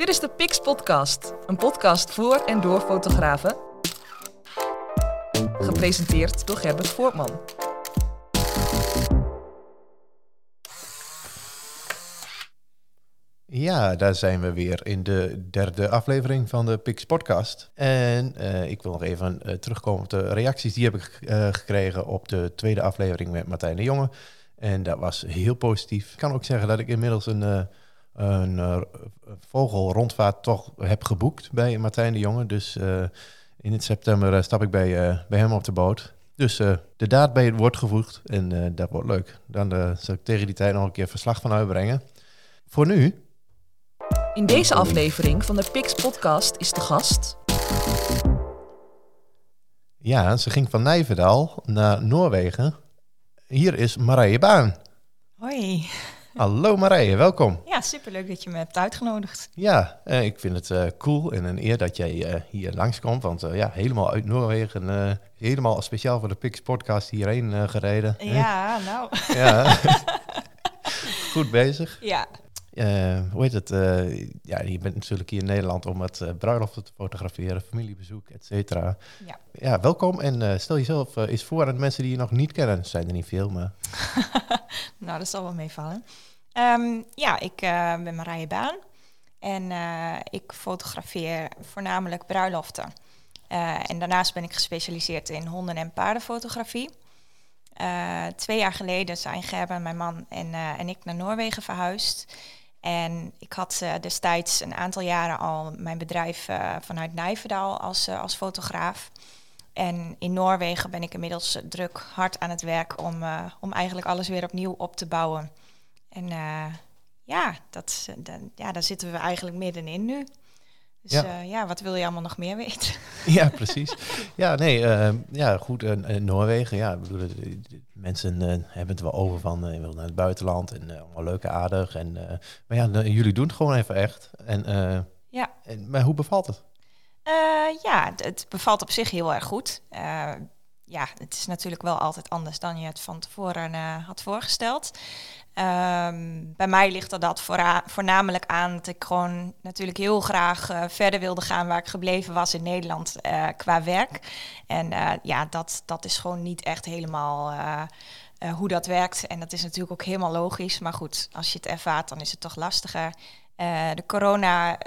Dit is de Pix Podcast, een podcast voor en door fotografen. Gepresenteerd door Gerbert Voortman. Ja, daar zijn we weer in de derde aflevering van de Pix Podcast. En uh, ik wil nog even uh, terugkomen op de reacties die heb ik uh, gekregen op de tweede aflevering met Martijn de Jonge. En dat was heel positief. Ik kan ook zeggen dat ik inmiddels een, een vogelrondvaart toch heb geboekt bij Martijn de Jonge. Dus in het september stap ik bij, bij hem op de boot. Dus de daad bij het wordt gevoegd en dat wordt leuk. Dan zal ik tegen die tijd nog een keer verslag van uitbrengen. Voor nu in deze aflevering van de Pix Podcast is de gast. Ja, ze ging van Nijverdal naar Noorwegen. Hier is Marije Baan. Hoi. Hallo Marije, welkom. Ja, superleuk dat je me hebt uitgenodigd. Ja, eh, ik vind het uh, cool en een eer dat jij uh, hier langskomt. Want ja, helemaal uit Noorwegen, helemaal speciaal voor de Pix Podcast hierheen gereden. Ja, nou. Ja. Goed bezig. Ja, hoe heet het? Ja, je bent natuurlijk hier in Nederland om het bruiloften te fotograferen, familiebezoek, et cetera. Ja. ja, welkom en stel jezelf eens voor aan de mensen die je nog niet kennen. Zijn er niet veel, maar... nou, dat zal wel meevallen. Um, ja, ik ben Marije Baan en ik fotografeer voornamelijk bruiloften. en daarnaast ben ik gespecialiseerd in honden- en paardenfotografie. twee jaar geleden zijn Gerben, mijn man en, en ik naar Noorwegen verhuisd. En ik had destijds een aantal jaren al mijn bedrijf vanuit Nijverdal als, als fotograaf. En in Noorwegen ben ik inmiddels druk hard aan het werk om, om eigenlijk alles weer opnieuw op te bouwen. En ja, dat, ja, daar zitten we eigenlijk middenin nu. Dus ja. Uh, ja, wat wil je allemaal nog meer weten? Ja, precies. Ja, nee, uh, ja, goed. Uh, Noorwegen, ja, bedoel, mensen hebben het wel over van, je wil naar het buitenland en allemaal leuke aardig. En, maar ja, jullie doen het gewoon even echt. En, ja. En, maar hoe bevalt het? ja, het bevalt op zich heel erg goed. ja, het is natuurlijk wel altijd anders dan je het van tevoren had voorgesteld. Um, bij mij ligt dat voornamelijk aan dat ik gewoon natuurlijk heel graag uh, verder wilde gaan waar ik gebleven was in Nederland uh, qua werk. En uh, ja, dat, dat is gewoon niet echt helemaal hoe dat werkt. En dat is natuurlijk ook helemaal logisch. Maar goed, als je het ervaart, dan is het toch lastiger. de corona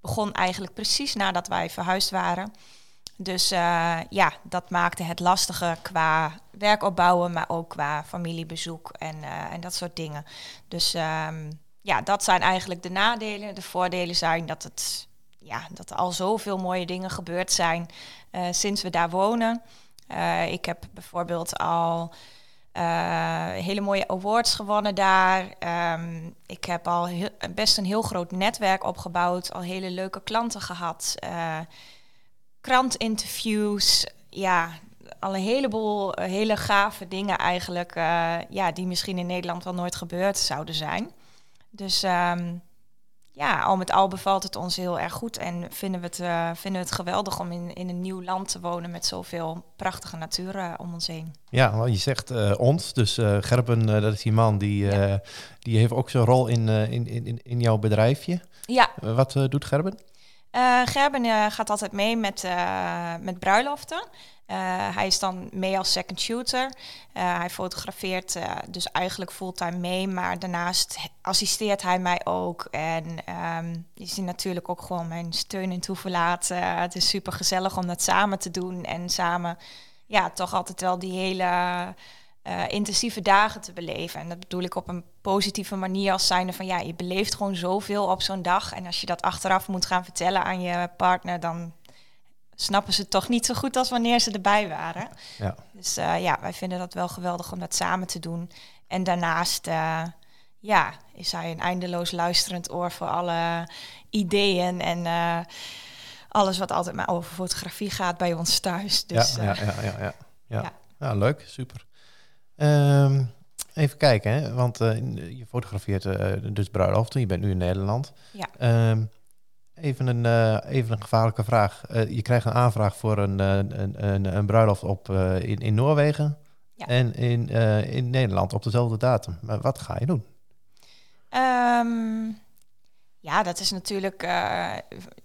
begon eigenlijk precies nadat wij verhuisd waren. Dus uh, ja, dat maakte het lastiger qua werk opbouwen, maar ook qua familiebezoek en, uh, en dat soort dingen. Dus um, ja, dat zijn eigenlijk de nadelen. De voordelen zijn dat, het, ja, dat er al zoveel mooie dingen gebeurd zijn uh, sinds we daar wonen. ik heb bijvoorbeeld al hele mooie awards gewonnen daar. Um, ik heb al best een heel groot netwerk opgebouwd, al hele leuke klanten gehad krantinterviews. Ja, al een heleboel eh, hele gave dingen eigenlijk. Uh, ja, die misschien in Nederland wel nooit gebeurd zouden zijn. Dus um, ja, al met al bevalt het ons heel erg goed. En vinden we het, uh, vinden we het geweldig om in, in een nieuw land te wonen met zoveel prachtige natuur om ons heen. Ja, je zegt ons. Dus Gerben, dat is die man die, ja. die heeft ook zijn rol in, in, in, in jouw bedrijfje. Ja. wat doet Gerben? Uh, Gerben uh, gaat altijd mee met, uh, met bruiloften. hij is dan mee als second shooter. hij fotografeert dus eigenlijk fulltime mee, maar daarnaast assisteert hij mij ook. En um, is hij natuurlijk ook gewoon mijn steun en toeverlaat. het is super gezellig om dat samen te doen en samen ja, toch altijd wel die hele uh, intensieve dagen te beleven. En dat bedoel ik op een positieve manier als zijnde van ja, je beleeft gewoon zoveel op zo'n dag. En als je dat achteraf moet gaan vertellen aan je partner, dan snappen ze het toch niet zo goed als wanneer ze erbij waren. Ja. Dus uh, ja, wij vinden dat wel geweldig om dat samen te doen. En daarnaast, uh, ja, is hij een eindeloos luisterend oor voor alle ideeën en alles wat altijd maar over fotografie gaat bij ons thuis. Dus, ja, ja, ja, ja, ja, ja. ja. ja leuk, super. Um, even kijken, hè? want uh, je fotografeert uh, dus bruiloften. Je bent nu in Nederland. Ja. Um, even, een, uh, even een gevaarlijke vraag. je krijgt een aanvraag voor een, een, een, een bruiloft op, in, in Noorwegen ja. en in, in Nederland op dezelfde datum. Maar wat ga je doen? Um, Ja, dat is natuurlijk. eh,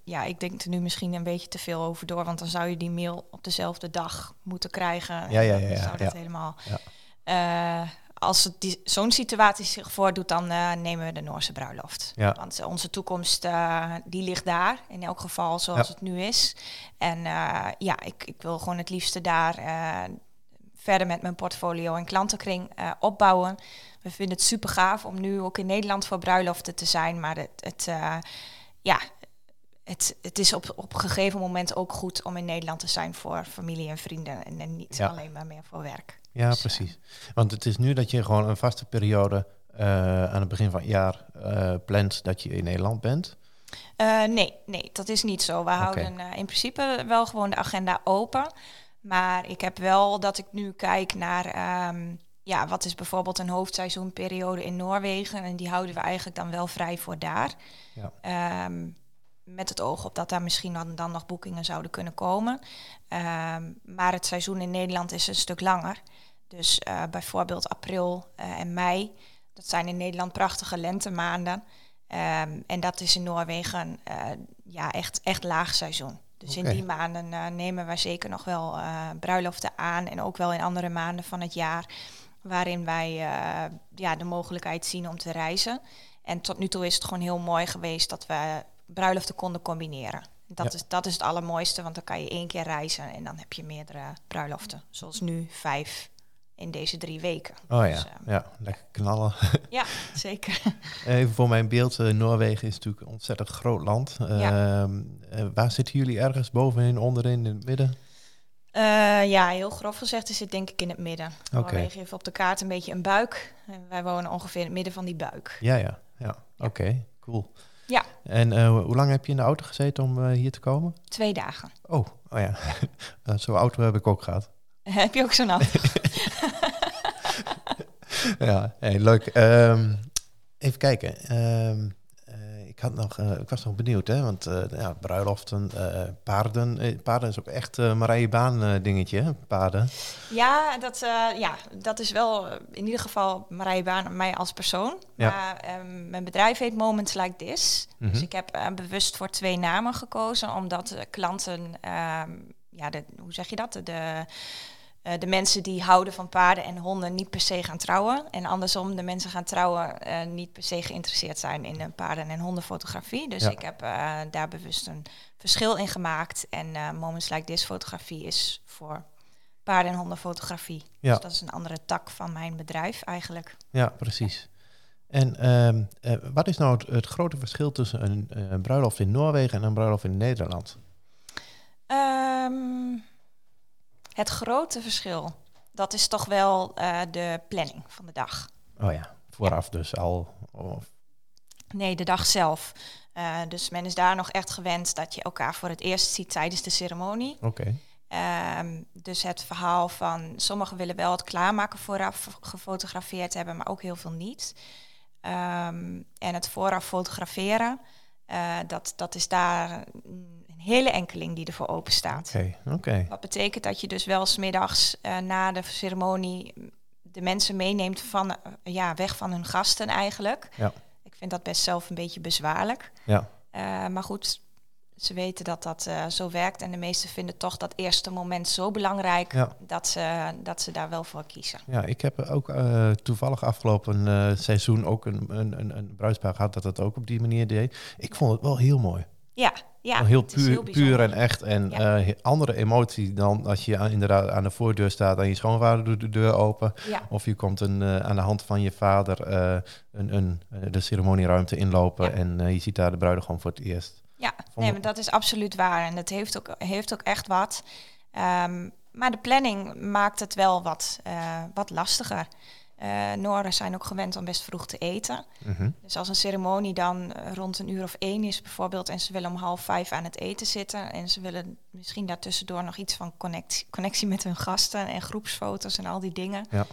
ja, ik denk er nu misschien een beetje te veel over door. Want dan zou je die mail op dezelfde dag moeten krijgen. Ja, ja, ja, ja, Zou dat ja. helemaal. Ja. Eh, als zo'n situatie zich voordoet, dan eh, nemen we de Noorse bruiloft. Ja. Want onze toekomst, eh, die ligt daar. In elk geval zoals Ja. het nu is. En eh, ja, ik, ik wil gewoon het liefste daar eh, verder met mijn portfolio en klantenkring eh, opbouwen. We vinden het super gaaf om nu ook in Nederland voor bruiloften te zijn. Maar het, het, eh, ja, het, het is op, op een gegeven moment ook goed om in Nederland te zijn voor familie en vrienden. En, en niet Ja. alleen maar meer voor werk. Ja, Dus, precies. Want het is nu dat je gewoon een vaste periode eh, aan het begin van het jaar eh, plant dat je in Nederland bent. Eh, nee, nee, dat is niet zo. We houden eh, in principe wel gewoon de agenda open. Maar ik heb wel dat ik nu kijk naar, ehm, ja, wat is bijvoorbeeld een hoofdseizoenperiode in Noorwegen. En die houden we eigenlijk dan wel vrij voor daar. Ja. Ehm, met het oog op dat daar misschien dan, dan nog boekingen zouden kunnen komen. Ehm, maar het seizoen in Nederland is een stuk langer. Dus eh, bijvoorbeeld april eh, en mei. Dat zijn in Nederland prachtige lentemaanden. Ehm, en dat is in Noorwegen eh, ja, echt, echt laag seizoen. Dus in die maanden nemen wij zeker nog wel bruiloften aan. En ook wel in andere maanden van het jaar. Waarin wij ja, de mogelijkheid zien om te reizen. En tot nu toe is het gewoon heel mooi geweest dat we bruiloften konden combineren. Dat, Ja. is, dat is het allermooiste, want dan kan je één keer reizen en dan heb je meerdere bruiloften. Zoals nu vijf in deze drie weken. Oh ja, Dus, eh, ja lekker knallen. Ja, zeker. Even voor mijn beeld, eh, Noorwegen is natuurlijk een ontzettend groot land. Ehm, eh, waar zitten jullie ergens bovenin, onderin, in het midden? Eh, ja, heel grof gezegd is het denk ik in het midden. Oké. Noorwegen heeft op de kaart een beetje een buik. En wij wonen ongeveer in het midden van die buik. Ja, ja, ja. Oké, cool. Ja. En eh, hoe lang heb je in de auto gezeten om eh, hier te komen? Twee dagen. Oh, oh ja. Eh, Zo'n auto heb ik ook gehad. Heb je ook zo'n auto? ja, hey, leuk. Ehm, even kijken. Eh, ik, had nog, eh, ik was nog benieuwd, hè? want eh, ja, bruiloften, eh, paarden. paarden is ook echt eh Marije Baan eh, dingetje, hè? paarden. Ja, dat, ja, dat is wel in ieder geval Marije Baan en mij als persoon. Ja. Maar ehm, mijn bedrijf heet Moments Like This. Mhm. Dus ik heb bewust voor twee namen gekozen, omdat klanten, ehm, ja, de, hoe zeg je dat? De, de, eh, de mensen die houden van paarden en honden niet per se gaan trouwen. En andersom, de mensen gaan trouwen eh, niet per se geïnteresseerd zijn in de paarden- en hondenfotografie. Dus Ja. ik heb eh, daar bewust een verschil in gemaakt. En eh, Moments Like This fotografie is voor paarden- en hondenfotografie. Ja. Dus dat is een andere tak van mijn bedrijf eigenlijk. Ja, precies. En ehm, eh, wat is nou het, het grote verschil tussen een, eh, een bruiloft in Noorwegen en een bruiloft in Nederland? Ehm, het grote verschil, dat is toch wel eh, de planning van de dag. Oh ja, vooraf dus al. Of, Nee, de dag zelf. Eh, dus men is daar nog echt gewend dat je elkaar voor het eerst ziet tijdens de ceremonie. Oké, Ehm, dus het verhaal van sommigen willen wel het klaarmaken vooraf gefotografeerd hebben, maar ook heel veel niet. Ehm, en het vooraf fotograferen, eh, dat, dat is daar een hele enkeling die ervoor open staat. oké, oké. Wat betekent dat je dus wel smiddags uh, na de ceremonie de mensen meeneemt van, uh, ja, weg van hun gasten eigenlijk. Ja. Ik vind dat best zelf een beetje bezwaarlijk. Ja. Uh, maar goed, ze weten dat dat zo werkt. En de meesten vinden toch dat eerste moment zo belangrijk Ja. dat, ze, dat ze daar wel voor kiezen. Ja, ik heb ook toevallig afgelopen seizoen ook een, een, een, een bruidspaar gehad dat het ook op die manier deed. Ik vond het wel heel mooi. Ja, ja. heel puur, heel puur en echt. En ja. uh, andere emotie dan als je aan, inderdaad aan de voordeur staat en je schoonvader doet de deur open. Ja. Of je komt een, uh, aan de hand van je vader uh, een, een, de ceremonieruimte inlopen Ja. en je ziet daar de bruidegom voor het eerst. Ja, nee, maar dat is absoluut waar. En dat heeft ook, heeft ook echt wat. Um, maar de planning maakt het wel wat, wat lastiger. Uh, Noorden zijn ook gewend om best vroeg te eten. -hmm. Dus als een ceremonie dan rond een uur of één is bijvoorbeeld... en ze willen om half vijf aan het eten zitten... en ze willen misschien daartussendoor nog iets van connectie, connectie met hun gasten... en groepsfoto's en al die dingen... Ja.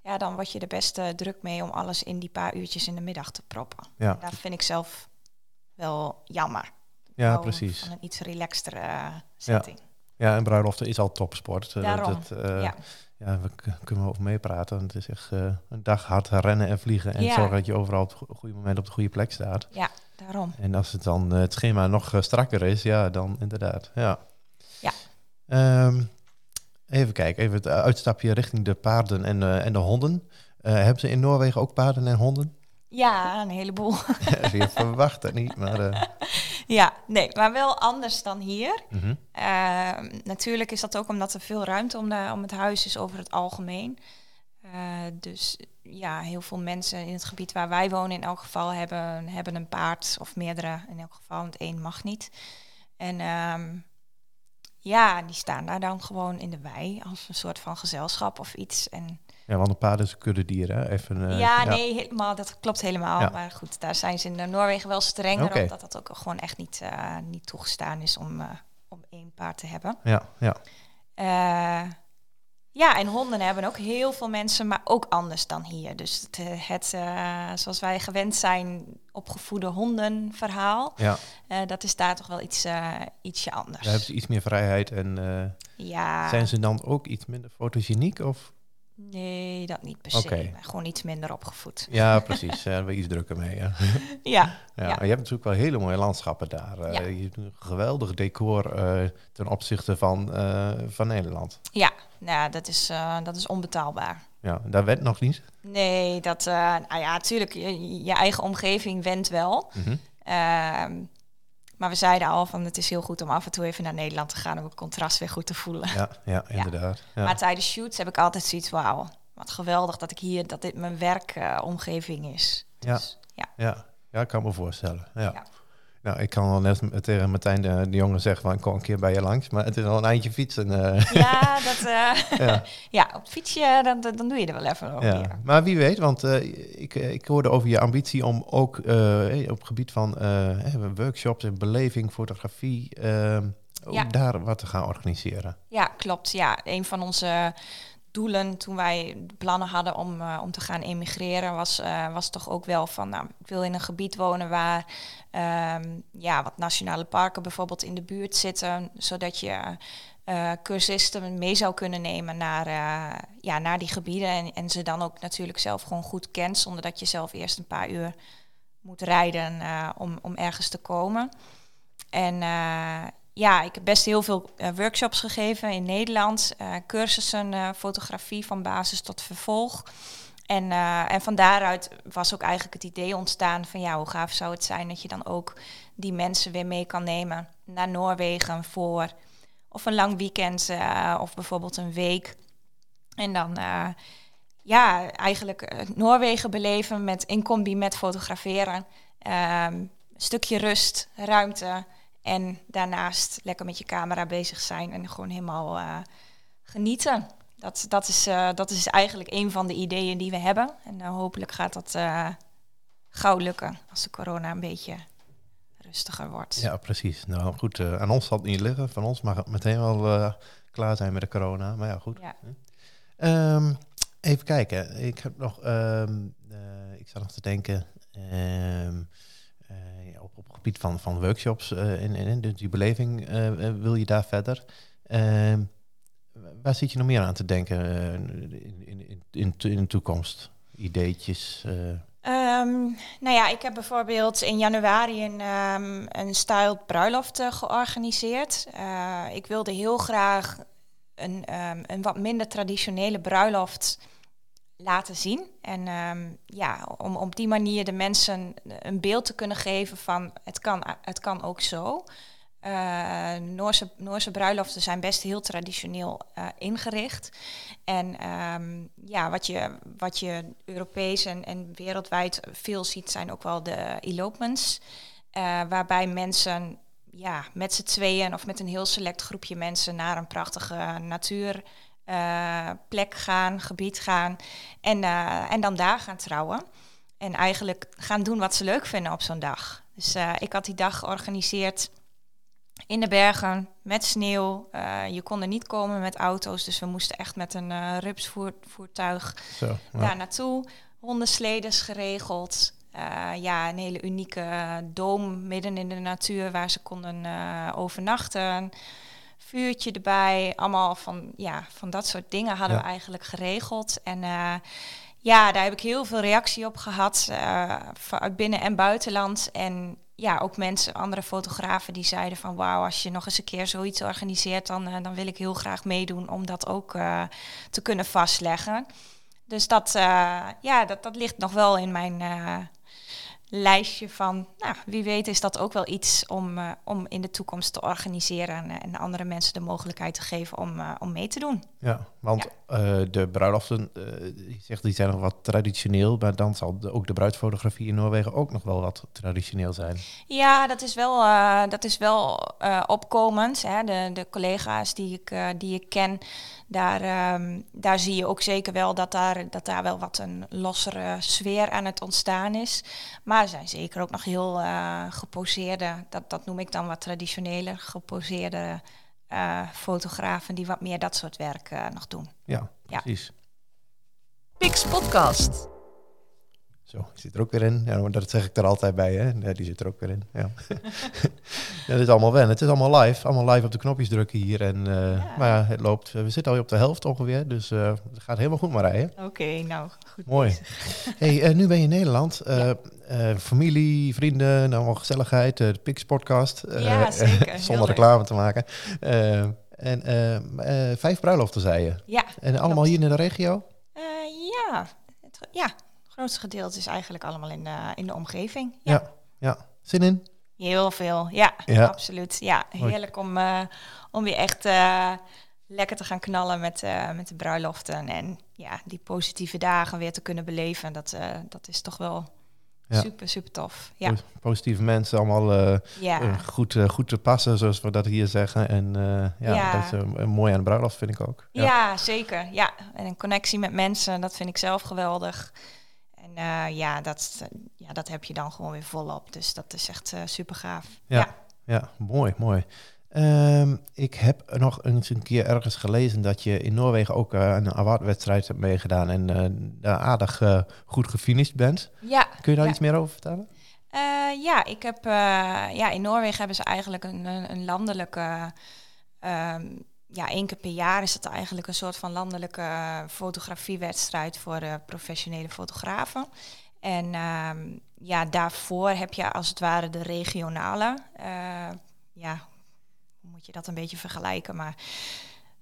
ja, dan word je er best uh, druk mee om alles in die paar uurtjes in de middag te proppen. Ja. Dat vind ik zelf wel jammer. Ja, precies. Van een iets relaxtere uh, setting. Ja. ja, en bruiloften is al topsport. Daarom, dat, ja. Ja, we kunnen over meepraten. Het is echt uh, een dag hard rennen en vliegen en ja. zorgen dat je overal op het goede moment op de goede plek staat. Ja, daarom. En als het dan eh, het schema nog eh, strakker is, ja, dan inderdaad. Ja. Ja. Ehm, even kijken, even het uitstapje richting de paarden en, eh, en de honden. Eh, hebben ze in Noorwegen ook paarden en honden? Ja, een heleboel. Je verwacht het niet, maar... ja, nee, maar wel anders dan hier. mhm. Ehm, natuurlijk is dat ook omdat er veel ruimte om, de, om het huis is over het algemeen. Eh, dus ja, heel veel mensen in het gebied waar wij wonen in elk geval hebben, hebben een paard of meerdere in elk geval, want één mag niet. En ehm, ja, die staan daar dan gewoon in de wei als een soort van gezelschap of iets. En Ja, want een paard is een kuddedier, hè? Even, eh, ja, nee, helemaal, dat klopt helemaal. Ja. Maar goed, daar zijn ze in eh, Noorwegen wel strenger Oké. op dat dat ook gewoon echt niet, eh, niet toegestaan is om, om één paard te hebben. Ja, ja. Ja, en honden hebben ook heel veel mensen, maar ook anders dan hier. Dus het, het zoals wij gewend zijn, opgevoede hondenverhaal, ja. dat is daar toch wel iets, ietsje anders. Daar hebben ze iets meer vrijheid en Ja, zijn ze dan ook iets minder fotogeniek? Of? Nee, dat niet per se. Gewoon iets minder opgevoed. Ja, precies. Daar hebben we iets drukker mee. Ja. Ja, Ja, je hebt natuurlijk wel hele mooie landschappen daar. Eh, Ja. Je hebt een geweldig decor eh, ten opzichte van, eh, van Nederland. ja. Nou, dat is, dat is onbetaalbaar. Ja, daar werd nog niet. Nee, dat, nou ja, natuurlijk, je, je eigen omgeving wendt wel. Mhm. Ehm, maar we zeiden al van het is heel goed om af en toe even naar Nederland te gaan om het contrast weer goed te voelen. Ja, ja, inderdaad. Ja. Maar tijdens shoots heb ik altijd zoiets, wauw, wat geweldig dat ik hier, dat dit mijn werkomgeving is. Ja. Dus, ja. Ja, ja, ik kan me voorstellen. Ja. Nou, ik kan wel net tegen Martijn de, de jongen zeggen, van, ik kom een keer bij je langs, maar het is al een eindje fietsen. eh. Ja, dat, eh, ja. ja, op het fietsje, dan, dan doe je er wel even over. Ja, Ja. maar wie weet, want eh, ik, eh, ik hoorde over je ambitie om ook eh, op het gebied van eh, eh, workshops en beleving, fotografie, eh, ook Ja. daar wat te gaan organiseren. Ja, klopt. Ja, een van onze doelen toen wij plannen hadden om, eh, om te gaan emigreren, was, eh, was toch ook wel van, nou, ik wil in een gebied wonen waar ehm, ja, wat nationale parken bijvoorbeeld in de buurt zitten, zodat je eh, cursisten mee zou kunnen nemen naar, ja, naar die gebieden en, en ze dan ook natuurlijk zelf gewoon goed kent, zonder dat je zelf eerst een paar uur moet rijden om, om ergens te komen. En ja, ik heb best heel veel eh, workshops gegeven in Nederland. eh, cursussen eh, fotografie van basis tot vervolg. En, en van daaruit was ook eigenlijk het idee ontstaan van ja, hoe gaaf zou het zijn dat je dan ook die mensen weer mee kan nemen naar Noorwegen voor of een lang weekend of bijvoorbeeld een week. En dan ja, eigenlijk Noorwegen beleven met in combi met fotograferen. Ehm, stukje rust, ruimte en daarnaast lekker met je camera bezig zijn en gewoon helemaal eh, genieten. Dat, dat, is, eh, dat is eigenlijk een van de ideeën die we hebben. En eh, hopelijk gaat dat gauw lukken als de corona een beetje rustiger wordt. Ja, precies. Nou goed, aan ons zal het niet liggen. Van ons mag het meteen wel klaar zijn met de corona. Maar ja, goed. Ja. Ehm, even kijken. Ik heb nog, ehm, eh, ik zat nog te denken, ehm, eh, op, op het gebied van, van workshops eh en, en dus die beleving, eh, wil je daar verder? Ehm, waar zit je nog meer aan te denken in, in, in, in, in de toekomst? Ideetjes? eh, Ehm, nou ja, ik heb bijvoorbeeld in januari een, ehm een styled bruiloft georganiseerd. Ik wilde heel graag een, een wat minder traditionele bruiloft laten zien. En ehm, ja, om op die manier de mensen een beeld te kunnen geven van het kan, het kan ook zo. Eh, Noorse, Noorse bruiloften zijn best heel traditioneel eh, ingericht. En ehm, ja, wat je, wat je Europees en, en wereldwijd veel ziet, zijn ook wel de elopements. eh, waarbij mensen ja, met z'n tweeën of met een heel select groepje mensen naar een prachtige natuurplek plek gaan, gebied gaan. En, eh, en dan daar gaan trouwen. En eigenlijk gaan doen wat ze leuk vinden op zo'n dag. Dus eh, ik had die dag georganiseerd in de bergen met sneeuw. Eh, je kon er niet komen met auto's, dus we moesten echt met een rupsvoertuig zo, ja. daar naartoe. Hondensledes geregeld. Ja, een hele unieke doom midden in de natuur waar ze konden overnachten. Vuurtje erbij, allemaal van, ja, van dat soort dingen hadden Ja. we eigenlijk geregeld. En uh, ja, daar heb ik heel veel reactie op gehad, uh, uit binnen- en buitenland. En ja, ook mensen, andere fotografen die zeiden van wauw, als je nog eens een keer zoiets organiseert, dan, eh, dan wil ik heel graag meedoen om dat ook eh, te kunnen vastleggen. Dus dat, eh, ja, dat, dat ligt nog wel in mijn eh, lijstje van, nou, wie weet is dat ook wel iets om, eh, om in de toekomst te organiseren en, en andere mensen de mogelijkheid te geven om, eh, om mee te doen. Ja, want eh, de bruiloften, eh, je zegt die zijn nog wat traditioneel, maar dan zal de- ook de bruidsfotografie in Noorwegen ook nog wel wat traditioneel zijn. Ja, dat is wel, eh, dat is wel eh, opkomend. Hè. De, de collega's die ik, eh, die ik ken, daar, ehm, daar zie je ook zeker wel dat daar, dat daar wel wat een lossere sfeer aan het ontstaan is. Maar er zijn zeker ook nog heel eh, geposeerde, dat, dat noem ik dan wat traditioneler, geposeerde eh, fotografen die wat meer dat soort werk eh, nog doen. Ja, Ja. precies. Pix Podcast. Zo, die zit er ook weer in. Ja, dat zeg ik er altijd bij, hè. Ja, die zit er ook weer in. Ja. ja, dit is allemaal wennen. Het is allemaal live. Allemaal live op de knopjes drukken hier. En, eh, Ja. Maar ja, het loopt. We zitten al op de helft ongeveer. Dus eh, het gaat helemaal goed, Marije. Oké, nou goed. Mooi. hey, eh, nu ben je in Nederland. Familie, vrienden, nou wel gezelligheid. de Pix podcast. Ja, zeker. Zonder reclame te maken. En vijf bruiloften, zei je. Ja, En allemaal Klopt. hier in de regio? Ja, ja, grootste gedeelte is eigenlijk allemaal in de, in de omgeving. Ja. Ja. Zin in? Heel veel, ja, Ja. absoluut. Ja, heerlijk om, eh, om weer echt eh, lekker te gaan knallen met, eh, met de bruiloften. En ja, die positieve dagen weer te kunnen beleven. Dat, eh, dat is toch wel Ja. super, super tof. Ja, Positieve mensen, allemaal eh, ja. eh, goed, eh, goed te passen, zoals we dat hier zeggen. En eh, ja, dat is eh, een mooi aan de bruiloft, vind ik ook. Ja. zeker. Ja, en een connectie met mensen, dat vind ik zelf geweldig. En eh, ja, dat, ja, dat heb je dan gewoon weer volop. Dus dat is echt super gaaf. Ja. ja. Ja, mooi, mooi. Ehm, ik heb nog eens een keer ergens gelezen dat je in Noorwegen ook eh, een awardwedstrijd hebt meegedaan en eh, daar aardig eh, goed gefinished bent. ja. Kun je daar Ja. iets meer over vertellen? Eh, ja, ik heb, eh, ja, in Noorwegen hebben ze eigenlijk een, een, een landelijke. ehm, ja, één keer per jaar is het eigenlijk een soort van landelijke eh, fotografiewedstrijd voor eh, professionele fotografen. En ehm, ja, daarvoor heb je als het ware de regionale. eh, ja, hoe moet je dat een beetje vergelijken? Maar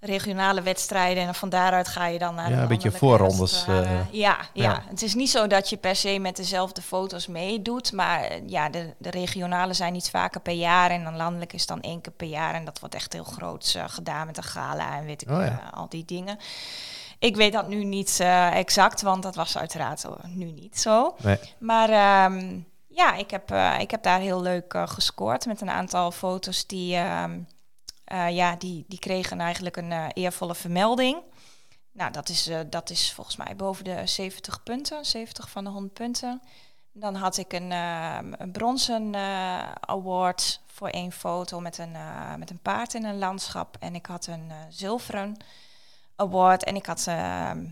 regionale wedstrijden en van daaruit ga je dan naar Ja, de een beetje voorrondes, eh, ja, ja, ja. het is niet zo dat je per se met dezelfde foto's meedoet, maar eh, ja, de, de regionale zijn iets vaker per jaar en dan landelijk is dan één keer per jaar en dat wordt echt heel groots eh, gedaan met een gala en weet ik Oh ja. al die dingen. Ik weet dat nu niet exact, want dat was uiteraard nu niet zo. Nee. Maar ehm, ja, ik heb, ik heb daar heel leuk gescoord met een aantal foto's die, ehm, eh, ja, die, die kregen eigenlijk een eh, eervolle vermelding. Nou, dat is, eh, dat is volgens mij boven de 70 punten, 70 van de 100 punten. Dan had ik een, een bronzen award voor één foto met een, met een paard in een landschap. En ik had een zilveren award en ik had ehm,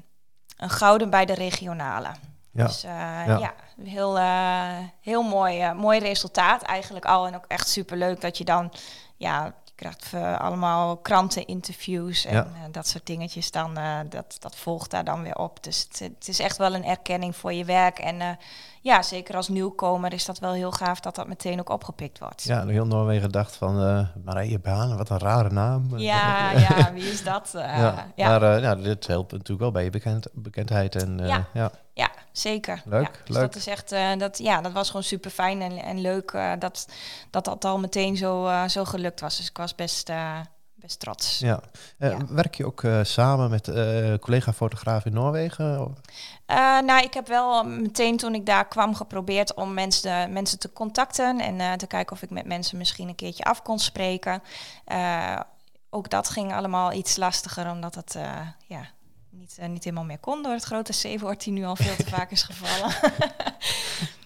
een gouden bij de regionale. Ja. Dus ja. heel, heel mooi, mooi resultaat eigenlijk al. En ook echt super leuk dat je dan, ja, krijgt eh, allemaal kranteninterviews en Ja. eh, dat soort dingetjes. Dan, eh, dat, dat volgt daar dan weer op. Dus het, het is echt wel een erkenning voor je werk. En ja, zeker als nieuwkomer is dat wel heel gaaf dat dat meteen ook opgepikt wordt. Ja, heel Noorwegen dacht van Marije Baan, wat een rare naam. ja, ja, wie is dat? Ja. ja. Maar ja, dit helpt natuurlijk wel bij je bekend, bekendheid. En, Ja. ja. Zeker. Leuk, ja, dus leuk. Dat is echt, eh, dat, ja, dat was gewoon super fijn en, en leuk eh, dat, dat dat al meteen zo, eh, zo gelukt was. Dus ik was best, best trots. Ja. Ja. Werk je ook samen met collega-fotograaf in Noorwegen? Nou, ik heb wel meteen toen ik daar kwam geprobeerd om mensen, mensen te contacten en te kijken of ik met mensen misschien een keertje af kon spreken. Ook dat ging allemaal iets lastiger, omdat het ja, niet, eh, niet helemaal meer kon door het grote C-woord die nu al veel te vaak is gevallen.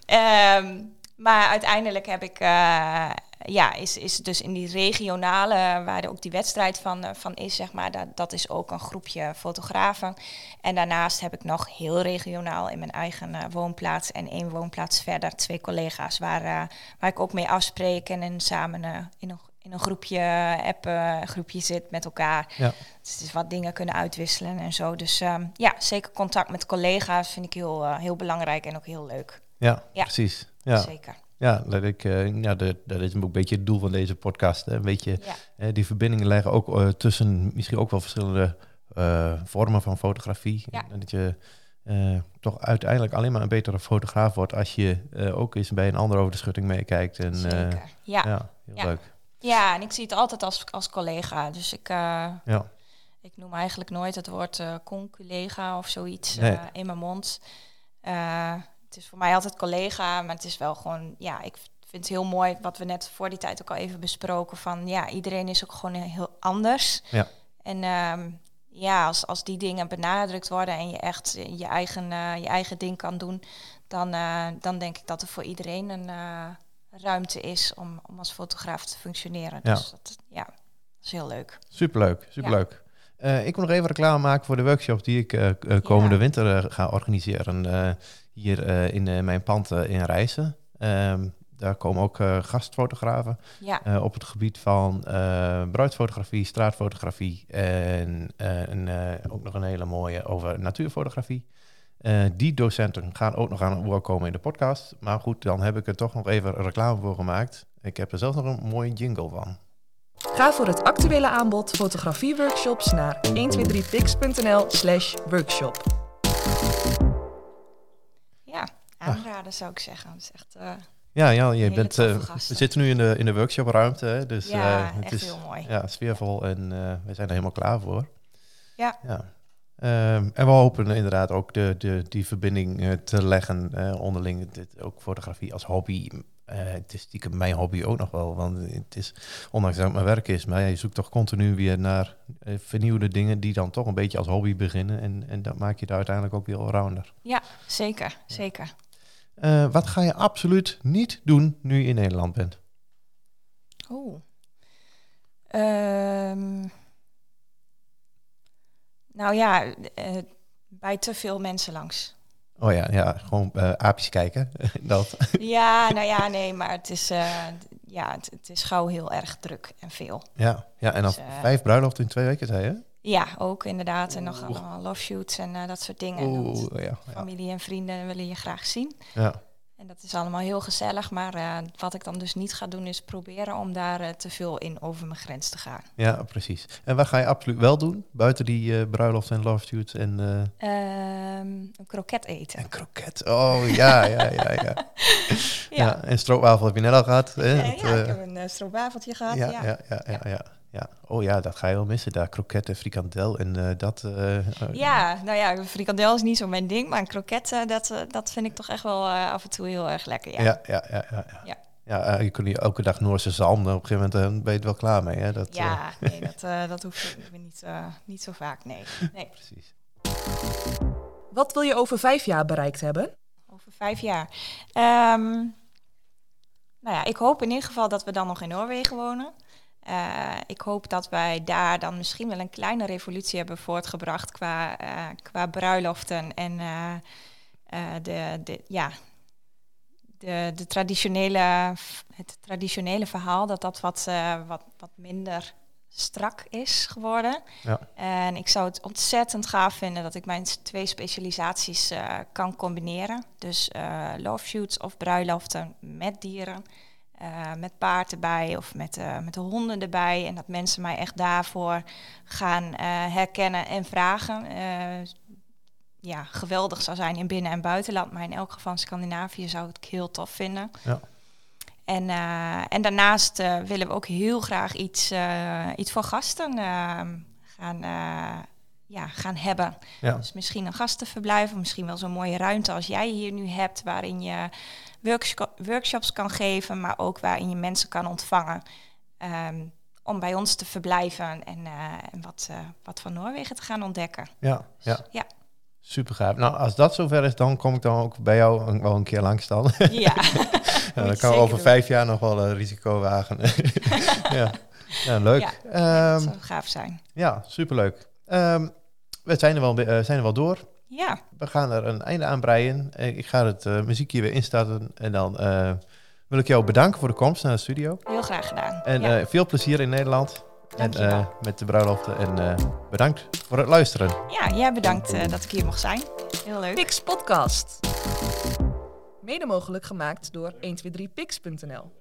Ehm, maar uiteindelijk heb ik, eh, ja, is, is dus in die regionale, waar er ook die wedstrijd van, eh, van is, zeg maar, dat, dat is ook een groepje fotografen. En daarnaast heb ik nog heel regionaal in mijn eigen woonplaats en één woonplaats verder twee collega's waar, waar ik ook mee afspreek en in, samen in, een, in een groepje appen, groepje zit met elkaar. Ja. Dus wat dingen kunnen uitwisselen en zo. Dus ehm, ja, zeker contact met collega's vind ik heel, eh, heel belangrijk en ook heel leuk. Ja, Ja. precies. Ja. Zeker. Ja, dat, ik, eh, ja dat, dat is een beetje het doel van deze podcast. Hè? Een beetje Ja, die verbindingen leggen ook eh, tussen misschien ook wel verschillende vormen van fotografie. En dat je toch uiteindelijk alleen maar een betere fotograaf wordt als je ook eens bij een ander over de schutting meekijkt. En, zeker. Ja. Ja. ja, heel Ja. leuk. En ik zie het altijd als, als collega. Dus ik, eh, Ja. ik noem eigenlijk nooit het woord eh con-collega of zoiets Nee. eh, in mijn mond. Het is voor mij altijd collega, maar het is wel gewoon, ja, ik vind het heel mooi wat we net voor die tijd ook al even besproken. Van ja, iedereen is ook gewoon heel anders. Ja. En ehm, ja, als, als die dingen benadrukt worden en je echt je eigen, je eigen ding kan doen, dan, dan denk ik dat er voor iedereen een ruimte is om, om als fotograaf te functioneren. Ja. Dus dat, ja, dat is heel leuk. Superleuk, superleuk. Eh, ik wil nog even reclame maken voor de workshop die ik eh, eh, komende Ja. winter ga organiseren hier in mijn pand in Rijssen. Ehm, daar komen ook gastfotografen Ja, op het gebied van bruidsfotografie, straatfotografie en een, eh, ook nog een hele mooie over natuurfotografie. Eh, die docenten gaan ook nog aan het woord komen in de podcast. Maar goed, dan heb ik er toch nog even reclame voor gemaakt. Ik heb er zelfs nog een mooie jingle van. Ga voor het actuele aanbod fotografieworkshops naar 123pix.nl slash workshop. ja, aanraden zou ik zeggen. Dat is echt, eh, Ja, ja je bent, eh, we zitten nu in de, in de workshopruimte, hè, dus ja, eh, het echt is heel mooi. ja, sfeervol en eh, we zijn er helemaal klaar voor. Ja. ja. Ehm, en we hopen inderdaad ook de, de, die verbinding eh, te leggen eh, onderling. Dit, ook fotografie als hobby. Eh, het is stiekem mijn hobby ook nog wel, want het is, ondanks dat het mijn werk is, maar ja, je zoekt toch continu weer naar vernieuwde dingen die dan toch een beetje als hobby beginnen. En, en dat maakt je daar uiteindelijk ook weer allrounder. Zeker, zeker. Eh, wat ga je absoluut niet doen nu je in Nederland bent? Ehm, nou ja, eh, bij te veel mensen langs. Oh ja, ja gewoon eh, aapjes kijken. dat. ja, nou ja, nee, maar het is, eh, ja, het, het is gauw heel erg druk en veel. Ja, ja, en dan Dus, vijf bruiloften in twee weken, zei je? Ja, ook inderdaad. En nog allemaal love shoots en dat soort dingen. Oeh, ja. Ja, familie en vrienden willen je graag zien. ja. En dat is allemaal heel gezellig. Maar eh, wat ik dan dus niet ga doen, is proberen om daar eh, te veel in over mijn grens te gaan. ja, precies. En wat ga je absoluut wel doen? Buiten die eh bruiloft en love shoots en, Ehm, een kroket eten. en kroket. Oh, ja, ja, ja, ja. ja. Ja. en stroopwafel heb je net al gehad. Hè? Ja, ik heb een stroopwafeltje gehad. ja, Ja, ja, ja, ja, ja, ja. Oh ja, dat ga je wel missen daar. Kroketten, frikandel en eh, dat... eh, eh, Ja, nou ja, frikandel is niet zo mijn ding, maar een kroket, eh, dat, eh, dat vind ik toch echt wel eh, af en toe heel erg lekker. Ja, Ja, ja, ja, ja. ja. Ja. ja eh, je kunt hier elke dag Noorse zalm, op een gegeven moment ben je er wel klaar mee. Hè? Dat, eh, ja nee, dat, eh, dat hoeft me niet, eh, niet zo vaak, nee. nee. precies. Wat wil je over vijf jaar bereikt hebben? Over vijf jaar. Ehm, nou ja, ik hoop in ieder geval dat we dan nog in Noorwegen wonen. Eh, ik hoop dat wij daar dan misschien wel een kleine revolutie hebben voortgebracht qua, eh, qua bruiloften en eh, de, de, ja, de, de traditionele, het traditionele verhaal, dat dat wat, wat, wat minder strak is geworden. Ja. En ik zou het ontzettend gaaf vinden dat ik mijn twee specialisaties kan combineren. Dus love shoots of bruiloften met dieren. Eh, met paard erbij of met, eh, met de honden erbij. En dat mensen mij echt daarvoor gaan eh, herkennen en vragen. Ja, geweldig zou zijn in binnen- en buitenland. Maar in elk geval in Scandinavië zou ik het heel tof vinden. Ja. En, en daarnaast willen we ook heel graag iets, iets voor gasten gaan, ja, gaan hebben. Ja. Dus misschien een gastenverblijf, of misschien wel zo'n mooie ruimte als jij hier nu hebt, waarin je workshops kan geven, maar ook waarin je mensen kan ontvangen. ehm, om bij ons te verblijven en, eh, en wat, eh, wat van Noorwegen te gaan ontdekken. Ja, ja. Ja. Super gaaf. Nou, als dat zover is, dan kom ik dan ook bij jou een- wel een keer langs dan. Ja, Ja, dan kan over doen. vijf jaar nog wel een risico wagen. ja. ja, leuk. Ja, Ja, dat zou gaaf zijn. ja superleuk. Ehm, we zijn er, wel, eh, zijn er wel door. Ja, We gaan er een einde aan breien. Eh, Ik ga het eh, muziekje weer instarten. En dan eh, wil ik jou bedanken voor de komst naar de studio. heel graag gedaan. En ja. eh, veel plezier in Nederland. En Dankjewel. eh, met de bruiloften. En eh, bedankt voor het luisteren. ja, jij bedankt eh, dat ik hier mocht zijn. Heel leuk. Pix Podcast. Mede mogelijk gemaakt door 123pix.nl.